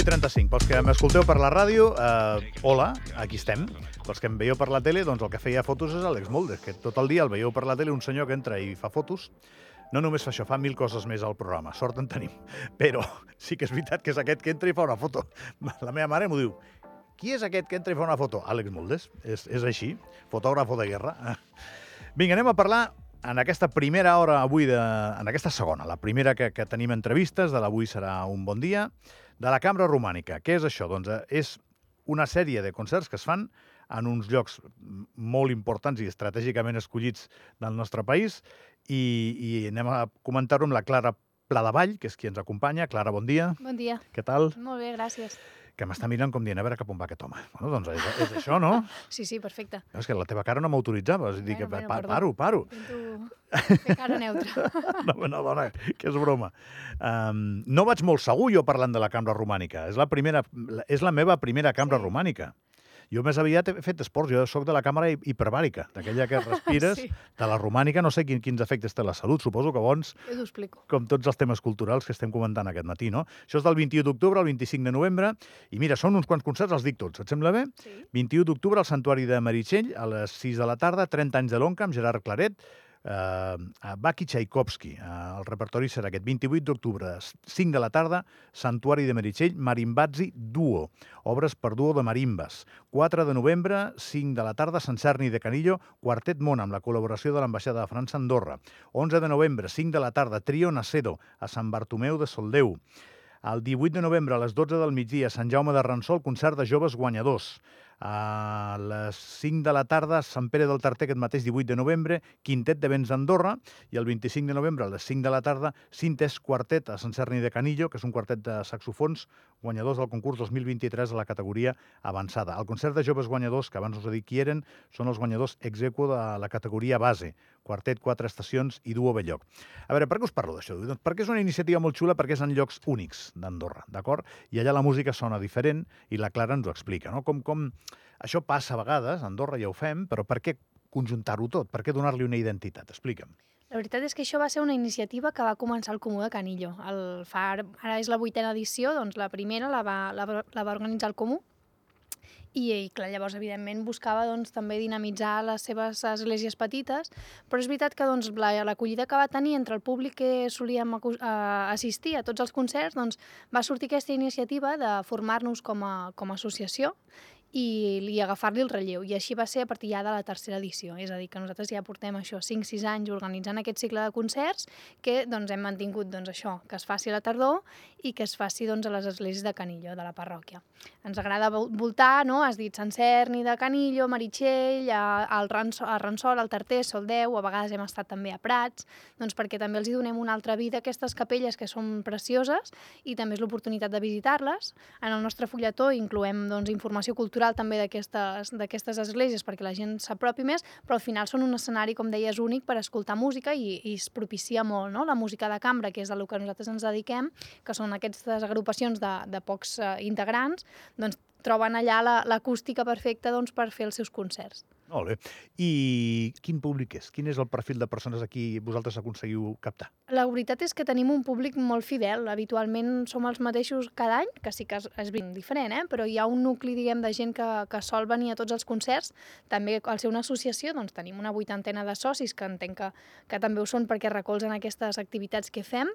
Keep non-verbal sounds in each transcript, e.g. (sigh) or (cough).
9 i 35. Pels que m'escolteu per la ràdio, eh, hola, aquí estem. Pels que em veieu per la tele, doncs el que feia fotos és Àlex Moldes, que tot el dia el veieu per la tele un senyor que entra i fa fotos. No només fa això, fa mil coses més al programa. Sort en tenim. (laughs) Però sí que és veritat que és aquest que entra i fa una foto. (laughs) La meva mare m'ho diu. Qui és aquest que entra i fa una foto? Àlex Moldes. És, és així, fotògrafo de guerra. (laughs) Vinga, anem a parlar en aquesta primera hora avui, de, en aquesta segona, la primera que, que tenim entrevistes, de l'avui serà un bon dia, de la Cambra Romànica. Què és això? Doncs eh, és una sèrie de concerts que es fan en uns llocs molt importants i estratègicament escollits del nostre país i, i anem a comentar-ho amb la Clara Pladavall, que és qui ens acompanya. Clara, bon dia. Bon dia. Què tal? Molt bé, gràcies. Que m'està mirant com dient, a veure cap on va aquest home. Bueno, doncs és, és això, no? (laughs) Sí, sí, perfecte. És que la teva cara no m'autoritzava. És a dir, que Bueno, bueno, pa, perdó. paro, paro. Intento fer cara neutra. (laughs) No, no, dona, que és broma. Um, no vaig molt segur jo parlant de la cambra romànica. És la, primera, és la meva primera cambra Sí. romànica. Jo més aviat he fet esports, jo sóc de la càmera hi- hiperbàrica, d'aquella que (laughs) respires, Sí. de la romànica, no sé quin, quins efectes té la salut, suposo que bons, com tots els temes culturals que estem comentant aquest matí, no? Això és del 21 d'octubre al 25 de novembre, i mira, són uns quants concerts, els dic tots, et sembla bé? Sí. 21 d'octubre al Santuari de Meritxell, a les 6 de la tarda, 30 anys de l'Onca, amb Gerard Claret, eh, a Baki Tchaikovsky. Eh, el repertori serà aquest 28 d'octubre, 5 de la tarda, Santuari de Meritxell, Marimbazzi Duo, obres per duo de marimbes. 4 de novembre, 5 de la tarda, Sant Cerni de Canillo, Quartet Món, amb la col·laboració de l'Ambaixada de França Andorra. 11 de novembre, 5 de la tarda, Trio Nacedo, a Sant Bartomeu de Soldeu. El 18 de novembre, a les 12 del migdia, a Sant Jaume de Ransol, concert de joves guanyadors. A les 5 de la tarda, Sant Pere del Tarter, aquest mateix 18 de novembre, Quintet de Vents d'Andorra, i el 25 de novembre, a les 5 de la tarda, Cintes Quartet a Sant Cerni de Canillo, que és un quartet de saxofons guanyadors del concurs 2023 a la categoria avançada. El concert de joves guanyadors, que abans us he dit qui eren, són els guanyadors ex aequo de la categoria base, quartet, quatre estacions i duo Belloc. A veure, per què us parlo d'això? Doncs perquè és una iniciativa molt xula, perquè és en llocs únics d'Andorra, d'acord? I allà la música sona diferent i la Clara ens ho explica, no? Com, com això passa a vegades, a Andorra ja ho fem, però per què conjuntar-ho tot? Per què donar-li una identitat? Explica'm. La veritat és que això va ser una iniciativa que va començar al Comú de Canillo. El, fa, ara és la vuitena edició, doncs la primera la va, la, la va organitzar el Comú i, i clar, llavors, evidentment, buscava doncs, també dinamitzar les seves esglésies petites, però és veritat que doncs, la- l'acollida que va tenir entre el públic que solíem eh, assistir a tots els concerts, doncs, va sortir aquesta iniciativa de formar-nos com a, com a associació i, i agafar-li el relleu. I així va ser a partir ja de la tercera edició. És a dir, que nosaltres ja portem això 5-6 anys organitzant aquest cicle de concerts que doncs, hem mantingut doncs, això, que es faci a la tardor i que es faci doncs, a les esglésies de Canillo, de la parròquia. Ens agrada vol- voltar, no? has dit Sant Cerni de Canillo, Meritxell, al Ransol, a Ransol, al Tarter, Soldeu, a vegades hem estat també a Prats, doncs perquè també els hi donem una altra vida a aquestes capelles que són precioses i també és l'oportunitat de visitar-les. En el nostre fulletó incloem doncs, informació cultural també d'aquestes esglésies perquè la gent s'apropi més, però al final són un escenari, com deies, únic per escoltar música i, i es propicia molt no? la música de cambra, que és lo que nosaltres ens dediquem, que són aquestes agrupacions de, de pocs eh, integrants, doncs troben allà la- l'acústica perfecta doncs, per fer els seus concerts. Molt bé. I quin públic és? Quin és el perfil de persones a qui vosaltres aconseguiu captar? La veritat és que tenim un públic molt fidel. Habitualment som els mateixos cada any, que sí que és, ben diferent, eh? però hi ha un nucli diguem, de gent que, que sol venir a tots els concerts. També al ser una associació doncs, tenim una vuitantena de socis que entenc que, que també ho són perquè recolzen aquestes activitats que fem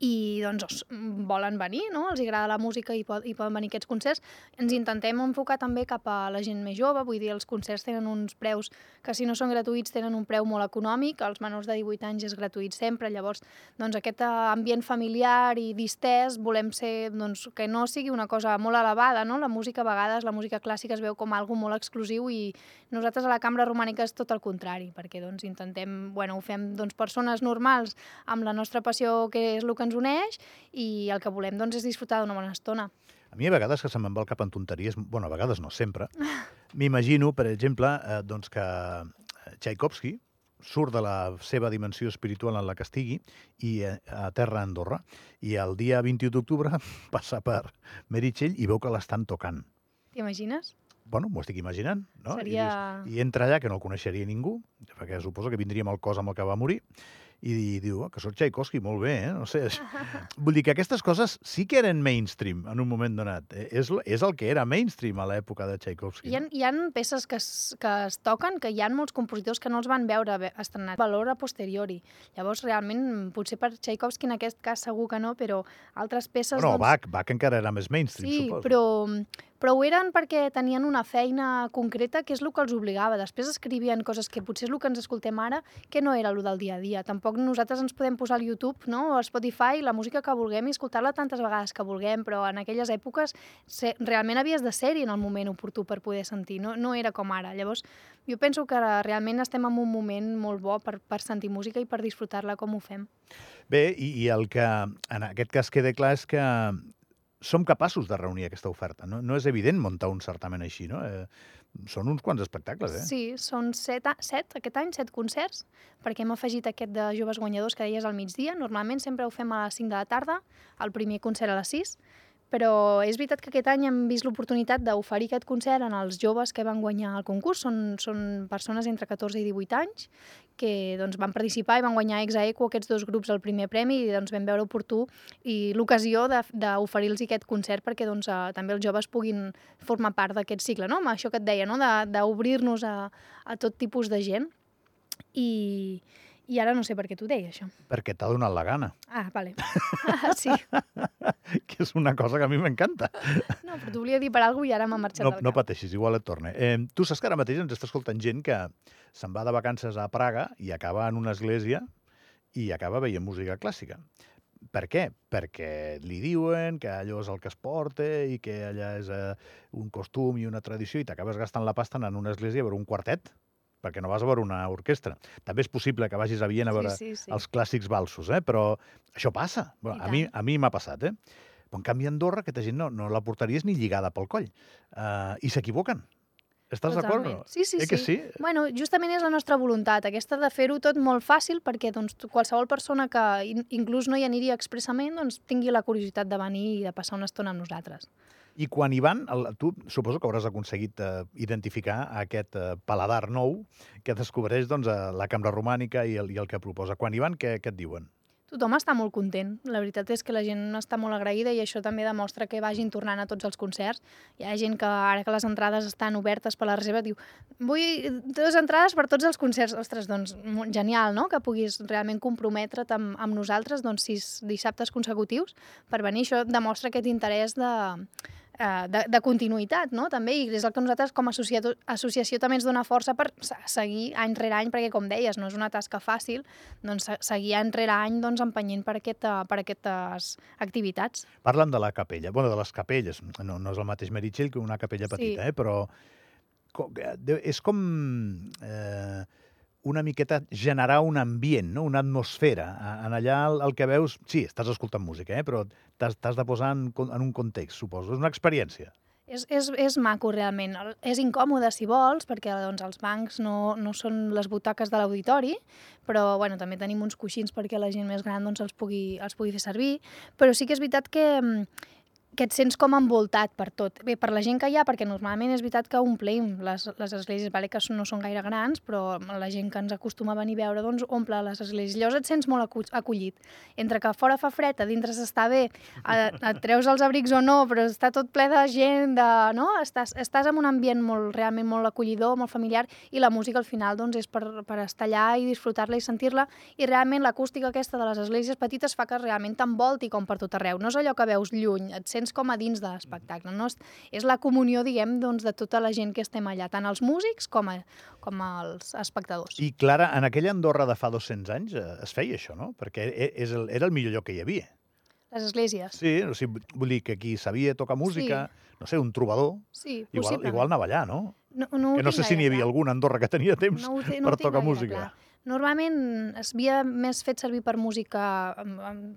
i doncs os, volen venir, no? els agrada la música i, pot, i poden venir aquests concerts. Ens intentem enfocar també cap a la gent més jove, vull dir, els concerts tenen uns preus que si no són gratuïts tenen un preu molt econòmic, els menors de 18 anys és gratuït sempre, llavors doncs, aquest eh, ambient familiar i distès volem ser, doncs, que no sigui una cosa molt elevada, no? la música a vegades, la música clàssica es veu com algo molt exclusiu i nosaltres a la cambra romànica és tot el contrari, perquè doncs, intentem, bueno, ho fem doncs, persones normals amb la nostra passió que és el que ens uneix i el que volem doncs, és disfrutar d'una bona estona. A mi a vegades que se me'n va el cap en tonteries, bueno, a vegades no sempre, m'imagino, per exemple, eh, doncs que Tchaikovsky surt de la seva dimensió espiritual en la que estigui i eh, a terra a Andorra, i el dia 21 d'octubre (laughs) passa per Meritxell i veu que l'estan tocant. T'imagines? Bueno, m'ho estic imaginant, no? Seria... I, dius, I entra allà, que no el coneixeria ningú, perquè suposo que vindria amb el cos amb el que va morir, i diu oh, que sóc Tchaikovsky, molt bé, eh? No sé. (laughs) Vull dir que aquestes coses sí que eren mainstream en un moment donat. Eh, És, és el que era mainstream a l'època de Tchaikovsky. Hi ha, hi ha peces que es, que es toquen que hi ha molts compositors que no els van veure haver estrenat valor a posteriori. Llavors, realment, potser per Tchaikovsky en aquest cas segur que no, però altres peces... No, doncs... Bach, Bach encara era més mainstream, Sí, suposo. però, però ho eren perquè tenien una feina concreta que és el que els obligava. Després escrivien coses que potser és el que ens escoltem ara, que no era el del dia a dia. Tampoc nosaltres ens podem posar al YouTube no? o a Spotify la música que vulguem i escoltar-la tantes vegades que vulguem, però en aquelles èpoques se, realment havies de ser-hi en el moment oportú per poder sentir, no, no era com ara. Llavors, jo penso que realment estem en un moment molt bo per, per sentir música i per disfrutar-la com ho fem. Bé, i, i el que en aquest cas queda clar és que som capaços de reunir aquesta oferta. No, no és evident muntar un certamen així, no? Eh, són uns quants espectacles, eh? Sí, són set, set aquest any, set concerts, perquè hem afegit aquest de joves guanyadors que deies al migdia. Normalment sempre ho fem a les 5 de la tarda, el primer concert a les 6, però és veritat que aquest any hem vist l'oportunitat d'oferir aquest concert en els joves que van guanyar el concurs. Són, són persones entre 14 i 18 anys que doncs, van participar i van guanyar ex aequo aquests dos grups el primer premi i doncs, vam veure oportú i l'ocasió de- d'oferir-los aquest concert perquè doncs, eh, també els joves puguin formar part d'aquest cicle, no? amb això que et deia, no? de- d'obrir-nos a, a tot tipus de gent. I, I ara no sé per què t'ho deia, això. Perquè t'ha donat la gana, Ah, vale. (laughs) sí. (laughs) que és una cosa que a mi m'encanta. No, però t'ho volia dir per alguna i ara m'ha marxat No, del no cap. pateixis, igual et torna. Eh, tu saps que ara mateix ens està escoltant gent que se'n va de vacances a Praga i acaba en una església i acaba veient música clàssica. Per què? Perquè li diuen que allò és el que es porta i que allà és eh, un costum i una tradició i t'acabes gastant la pasta a una església a veure un quartet perquè no vas a veure una orquestra. També és possible que vagis a Viena a veure sí, sí, sí. els clàssics valsos, eh? però això passa. Bueno, a mi, a mi m'ha passat, eh? Però en canvi a Andorra aquesta gent no, no la portaries ni lligada pel coll. Uh, I s'equivoquen. Estàs d'acord? no? Sí, sí, eh que sí? Bueno, justament és la nostra voluntat, aquesta de fer-ho tot molt fàcil perquè doncs, qualsevol persona que in inclús no hi aniria expressament doncs, tingui la curiositat de venir i de passar una estona amb nosaltres. I quan hi van, el, tu suposo que hauràs aconseguit eh, identificar aquest eh, paladar nou que descobreix doncs, eh, la cambra romànica i el, i el que proposa. Quan hi van, què, què et diuen? Tothom està molt content. La veritat és que la gent està molt agraïda i això també demostra que vagin tornant a tots els concerts. Hi ha gent que ara que les entrades estan obertes per la reserva diu vull dues entrades per tots els concerts. Ostres, doncs genial, no?, que puguis realment comprometre't amb, amb nosaltres doncs, sis dissabtes consecutius per venir. Això demostra aquest interès de, de, de continuïtat, no?, també, i és el que nosaltres com a associació, associació també ens dona força per se- seguir any rere any, perquè, com deies, no és una tasca fàcil, doncs se- seguir any rere any doncs, empenyent per, aquesta, per aquestes activitats. Parlen de la capella, bueno, de les capelles. No, no és el mateix Meritxell que una capella Sí. petita, eh? però co- eh, de- és com eh, una miqueta generar un ambient, no? una atmosfera. En allà el, el que veus... Sí, estàs escoltant música, eh? però t'has de posar en, en un context, suposo. És una experiència. És, és, és maco, realment. És incòmode, si vols, perquè doncs, els bancs no, no són les butaques de l'auditori, però bueno, també tenim uns coixins perquè la gent més gran doncs, els, pugui, els pugui fer servir. Però sí que és veritat que, mm, que et sents com envoltat per tot. Bé, per la gent que hi ha, perquè normalment és veritat que omplim les, les esglésies, vale, que no són gaire grans, però la gent que ens acostuma a venir a veure doncs, omple les esglésies. Llavors et sents molt acollit. Entre que fora fa fred, a dintre s'està bé, et treus els abrics o no, però està tot ple de gent, de, no? estàs, estàs en un ambient molt, realment molt acollidor, molt familiar, i la música al final doncs, és per, per estar allà i disfrutar-la i sentir-la, i realment l'acústica aquesta de les esglésies petites fa que realment t'envolti com per tot arreu. No és allò que veus lluny, et sents com a dins de l'espectacle. No? És, la comunió, diguem, doncs, de tota la gent que estem allà, tant els músics com, a, com els espectadors. I, Clara, en aquella Andorra de fa 200 anys eh, es feia això, no? Perquè e- és el, era el millor lloc que hi havia. Les esglésies. Sí, o sigui, vull dir que qui sabia tocar música, no sé, un trobador, Sí, igual, igual anava allà, no? No, no que no sé si n'hi havia clar. algun a Andorra que tenia temps no ho no per tocar música. Clar. Normalment es havia més fet servir per música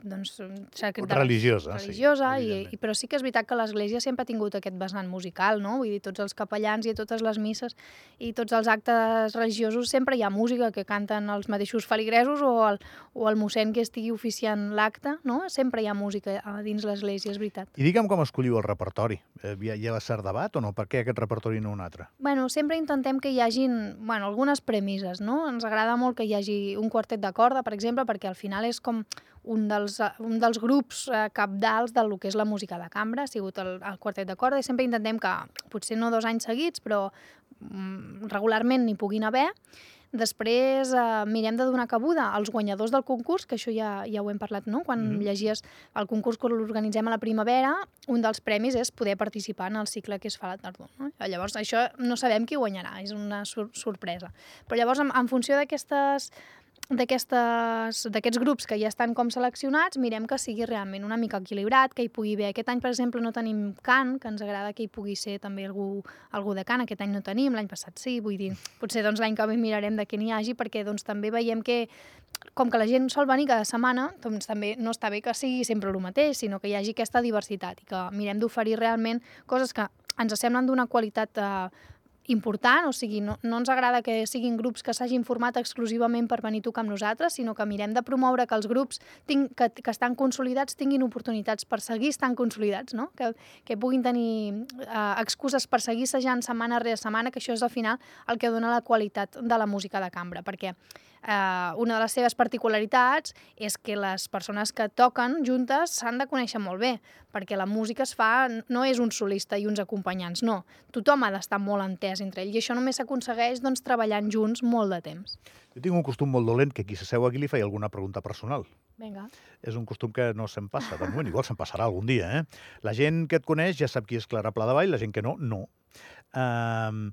doncs, de- Religiosa, sí, religiosa i, i, però sí que és veritat que l'Església sempre ha tingut aquest vessant musical, no? Vull dir, tots els capellans i totes les misses i tots els actes religiosos sempre hi ha música que canten els mateixos feligresos o el, o el mossèn que estigui oficiant l'acte, no? Sempre hi ha música a dins l'Església, és veritat. I digue'm com escolliu el repertori. Eh, Hi ha, hi ha cert debat o no? Per què aquest repertori no un altre? Bueno, sempre intentem que hi hagin bueno, algunes premisses, no? Ens agrada molt que que hi hagi un quartet de corda, per exemple, perquè al final és com un dels, eh, un dels grups eh, capdals del que és la música de cambra, ha sigut el, el quartet de corda, i sempre intentem que, potser no dos anys seguits, però mm, regularment n'hi puguin haver, Després eh, mirem de donar cabuda als guanyadors del concurs, que això ja, ja ho hem parlat, no? Quan mm -hmm. llegies el concurs que l'organitzem a la primavera, un dels premis és poder participar en el cicle que es fa a la tardor. No? Llavors, això no sabem qui guanyarà, és una sor sorpresa. Però llavors, en, en funció d'aquestes d'aquests grups que ja estan com seleccionats, mirem que sigui realment una mica equilibrat, que hi pugui haver. Aquest any, per exemple, no tenim cant, que ens agrada que hi pugui ser també algú, algú de cant. Aquest any no tenim, l'any passat sí, vull dir, potser doncs, l'any que ve mirarem de què n'hi hagi, perquè doncs, també veiem que, com que la gent sol venir cada setmana, doncs també no està bé que sigui sempre el mateix, sinó que hi hagi aquesta diversitat i que mirem d'oferir realment coses que ens semblen d'una qualitat eh, important, o sigui, no, no ens agrada que siguin grups que s'hagin format exclusivament per venir a tocar amb nosaltres, sinó que mirem de promoure que els grups tinc, que, que estan consolidats tinguin oportunitats per seguir estan consolidats, no? que, que puguin tenir eh, excuses per seguir assajant setmana rere setmana, que això és al final el que dona la qualitat de la música de cambra, perquè eh, una de les seves particularitats és que les persones que toquen juntes s'han de conèixer molt bé, perquè la música es fa, no és un solista i uns acompanyants, no. Tothom ha d'estar molt entès entre ells i això només s'aconsegueix doncs, treballant junts molt de temps. Jo tinc un costum molt dolent que qui s'asseu aquí li feia alguna pregunta personal. Vinga. És un costum que no se'm passa. De moment, igual se'm passarà algun dia. Eh? La gent que et coneix ja sap qui és Clara Pla de Vall, la gent que no, no. Um,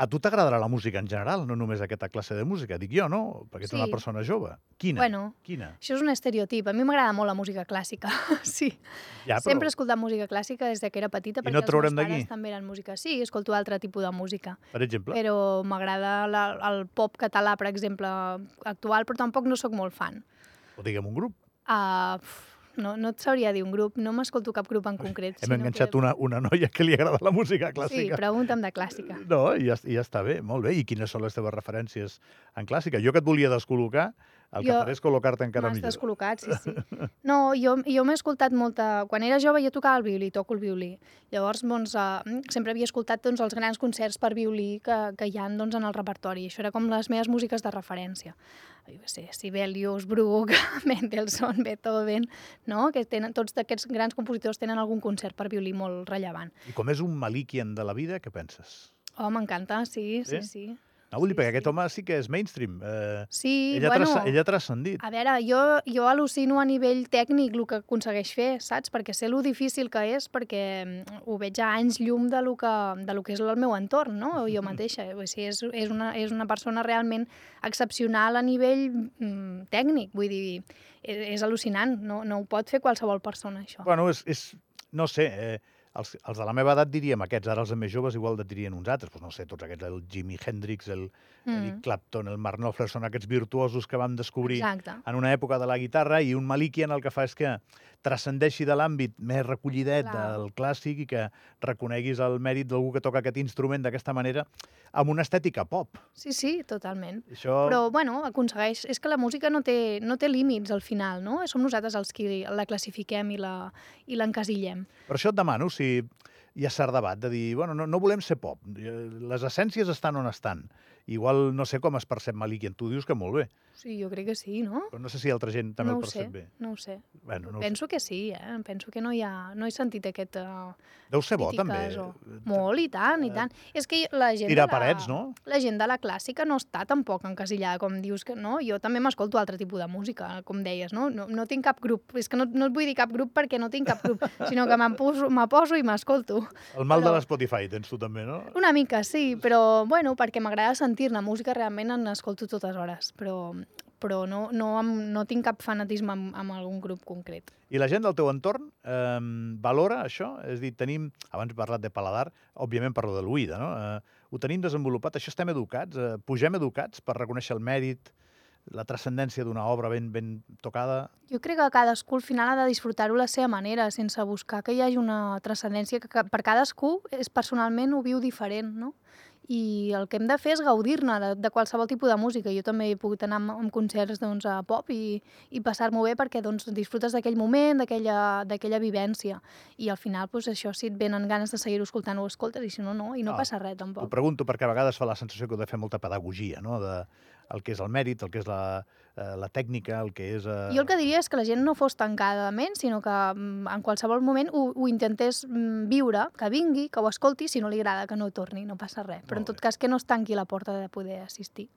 a tu t'agradarà la música en general, no només aquesta classe de música, dic jo, no? Perquè ets sí. una persona jove. Quina? Bueno, Quina? això és un estereotip. A mi m'agrada molt la música clàssica, (laughs) sí. Ja, però... Sempre he escoltat música clàssica des que era petita, perquè no els meus pares també eren música. Sí, escolto altre tipus de música. Per exemple? Però m'agrada el pop català, per exemple, actual, però tampoc no sóc molt fan. O diguem un grup? Uh, no, no et sabria dir un grup, no m'escolto cap grup en concret. Hem enganxat que... una, una noia que li agrada la música clàssica. Sí, pregunta'm de clàssica. No, i ja, ja està bé, molt bé. I quines són les teves referències en clàssica? Jo que et volia descol·locar, el que faré és col·locar-te encara millor. M'has descol·locat, sí, sí. (laughs) No, jo, jo m'he escoltat molta... Quan era jove jo tocava el violí, toco el violí. Llavors, doncs, uh, sempre havia escoltat doncs, els grans concerts per violí que, que hi ha doncs, en el repertori. Això era com les meves músiques de referència. Jo sé, Sibelius, Bruch, (laughs) Mendelssohn, Beethoven, no? que tenen, tots aquests grans compositors tenen algun concert per violí molt rellevant. I com és un malikian de la vida, què penses? Oh, m'encanta, sí, sí, sí. sí. No, vull dir, perquè sí. aquest home sí que és mainstream. Eh, sí, ella bueno... Ella ha transcendit. A veure, jo, jo al·lucino a nivell tècnic el que aconsegueix fer, saps? Perquè sé lo difícil que és, perquè mm, ho veig a anys llum de lo que, de lo que és el meu entorn, no? Jo mateixa. O sigui, és, és, una, és una persona realment excepcional a nivell mm, tècnic. Vull dir, és, és al·lucinant. No, no ho pot fer qualsevol persona, això. Bueno, és... és no sé... Eh, els, els de la meva edat diríem aquests, ara els més joves igual de dirien uns altres, pues no sé, tots aquests, el Jimi Hendrix, el mm. Eric Clapton, el Mark Knopfler, són aquests virtuosos que vam descobrir Exacte. en una època de la guitarra i un Malikian el que fa és que transcendeixi de l'àmbit més recollidet Clar. del clàssic i que reconeguis el mèrit d'algú que toca aquest instrument d'aquesta manera amb una estètica pop. Sí, sí, totalment. Això... Però, bueno, aconsegueix... És que la música no té, no té límits al final, no? Som nosaltres els qui la classifiquem i l'encasillem. Per això et demano si hi ha cert debat de dir, bueno, no, no volem ser pop, les essències estan on estan. Igual no sé com es percep Malikian, tu dius que molt bé. Sí, jo crec que sí, no? Però no sé si altra gent també no el percep sé, bé. No ho sé. Bueno, no Penso sé. que sí, eh? Penso que no hi ha... No he sentit aquest... Uh, Deu ser bo, també. O... Molt, i tant, i tant. És que la gent... Tirar la, parets, no? La gent de la clàssica no està tampoc encasillada, com dius que no. Jo també m'escolto altre tipus de música, com deies, no? No, no tinc cap grup. És que no, no et vull dir cap grup perquè no tinc cap grup, (laughs) sinó que poso, me poso i m'escolto. El mal però... de l'Spotify tens tu també, no? Una mica, sí, però, bueno, perquè m'agrada sentir-ne música realment en escolto totes hores, però, però no, no, no tinc cap fanatisme amb, amb algun grup concret. I la gent del teu entorn eh, valora això? És a dir, tenim, abans he parlat de paladar, òbviament parlo de l'oïda, no? Eh, ho tenim desenvolupat, això estem educats, eh, pugem educats per reconèixer el mèrit, la transcendència d'una obra ben, ben tocada? Jo crec que cadascú al final ha de disfrutar-ho la seva manera, sense buscar que hi hagi una transcendència que, que per cadascú és personalment ho viu diferent, no? I el que hem de fer és gaudir-ne de, de qualsevol tipus de música. Jo també he pogut anar amb concerts doncs, a pop i, i passar-m'ho bé perquè doncs, disfrutes d'aquell moment, d'aquella vivència. I al final, doncs, això, si et venen ganes de seguir-ho escoltant, ho escoltes, i si no, no, i no ah, passa res tampoc. Ho pregunto perquè a vegades fa la sensació que heu de fer molta pedagogia, no?, de, el que és el mèrit, el que és la, eh, la tècnica, el que és... Eh... Jo el que diria és que la gent no fos tancada de ment, sinó que mm, en qualsevol moment ho, ho intentés mm, viure, que vingui, que ho escolti, si no li agrada que no torni, no passa res. Però en tot cas que no es tanqui la porta de poder assistir.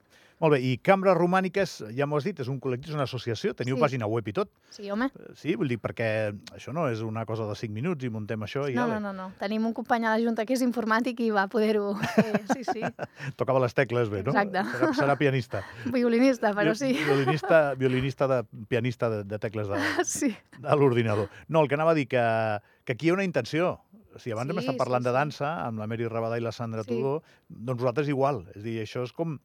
Molt bé, i Cambres Romàniques, ja m'ho has dit, és un col·lectiu, és una associació, teniu Sí. pàgina web i tot. Sí, home. Eh, Sí, vull dir, perquè això no és una cosa de 5 minuts i muntem això i No, ja no, no, no. Tenim un company a la Junta que és informàtic i va poder-ho fer. Sí, sí. (laughs) tocava les tecles bé, no? Exacte. Serà, serà pianista. (laughs) Violinista, però sí. (laughs) Violinista, violinista de, pianista de, de tecles de, Sí. de l'ordinador. No, el que anava a dir que, que aquí hi ha una intenció. O sigui, abans Sí, hem estat sí, parlant de sí. dansa amb la Mary Rabadà i la Sandra Sí. Tudor, doncs vosaltres igual. És dir, això és com...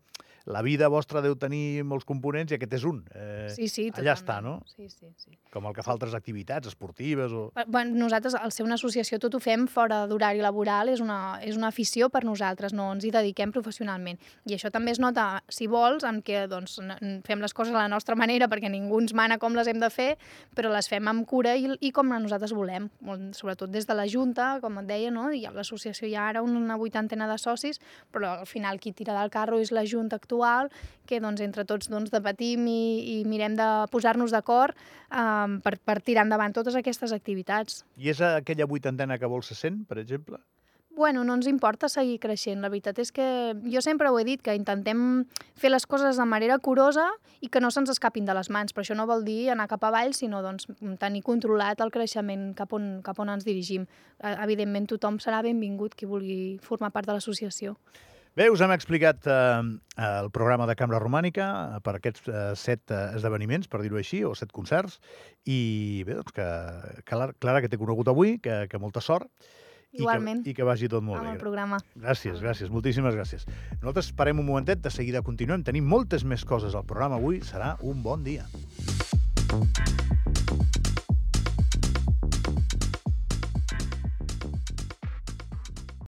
La vida vostra deu tenir molts components i aquest és un. Eh, Sí, sí, allà totalment. està, no? Sí, sí, sí. Com el que fa altres activitats esportives o... Bueno, nosaltres, al ser una associació, tot ho fem fora d'horari laboral, és una, és una afició per nosaltres, no ens hi dediquem professionalment. I això també es nota, si vols, en què doncs, fem les coses a la nostra manera, perquè ningú ens mana com les hem de fer, però les fem amb cura i, i com nosaltres volem, sobretot des de la Junta, com et deia, no? i a l'associació hi ha ara una vuitantena de socis, però al final qui tira del carro és la Junta actual, que doncs, entre tots doncs, debatim i, i mirem de posar-nos d'acord um, per, per tirar endavant totes aquestes activitats. I és aquella vuitantena que vol ser 100, per exemple? Bueno, no ens importa seguir creixent. La veritat és que jo sempre ho he dit, que intentem fer les coses de manera curosa i que no se'ns escapin de les mans, però això no vol dir anar cap avall, sinó doncs, tenir controlat el creixement cap on, cap on ens dirigim. Eh, Evidentment, tothom serà benvingut qui vulgui formar part de l'associació. Bé, us hem explicat eh, el programa de Cambra Romànica eh, per aquests eh, set eh, esdeveniments, per dir-ho així, o set concerts, i bé, doncs que, que la- Clara, que t'he conegut avui, que, que molta sort, Igualment, i que, i que vagi tot molt amb bé. el programa. Gràcies, gràcies, moltíssimes gràcies. Nosaltres parem un momentet, de seguida continuem. Tenim moltes més coses al programa avui, serà un bon dia.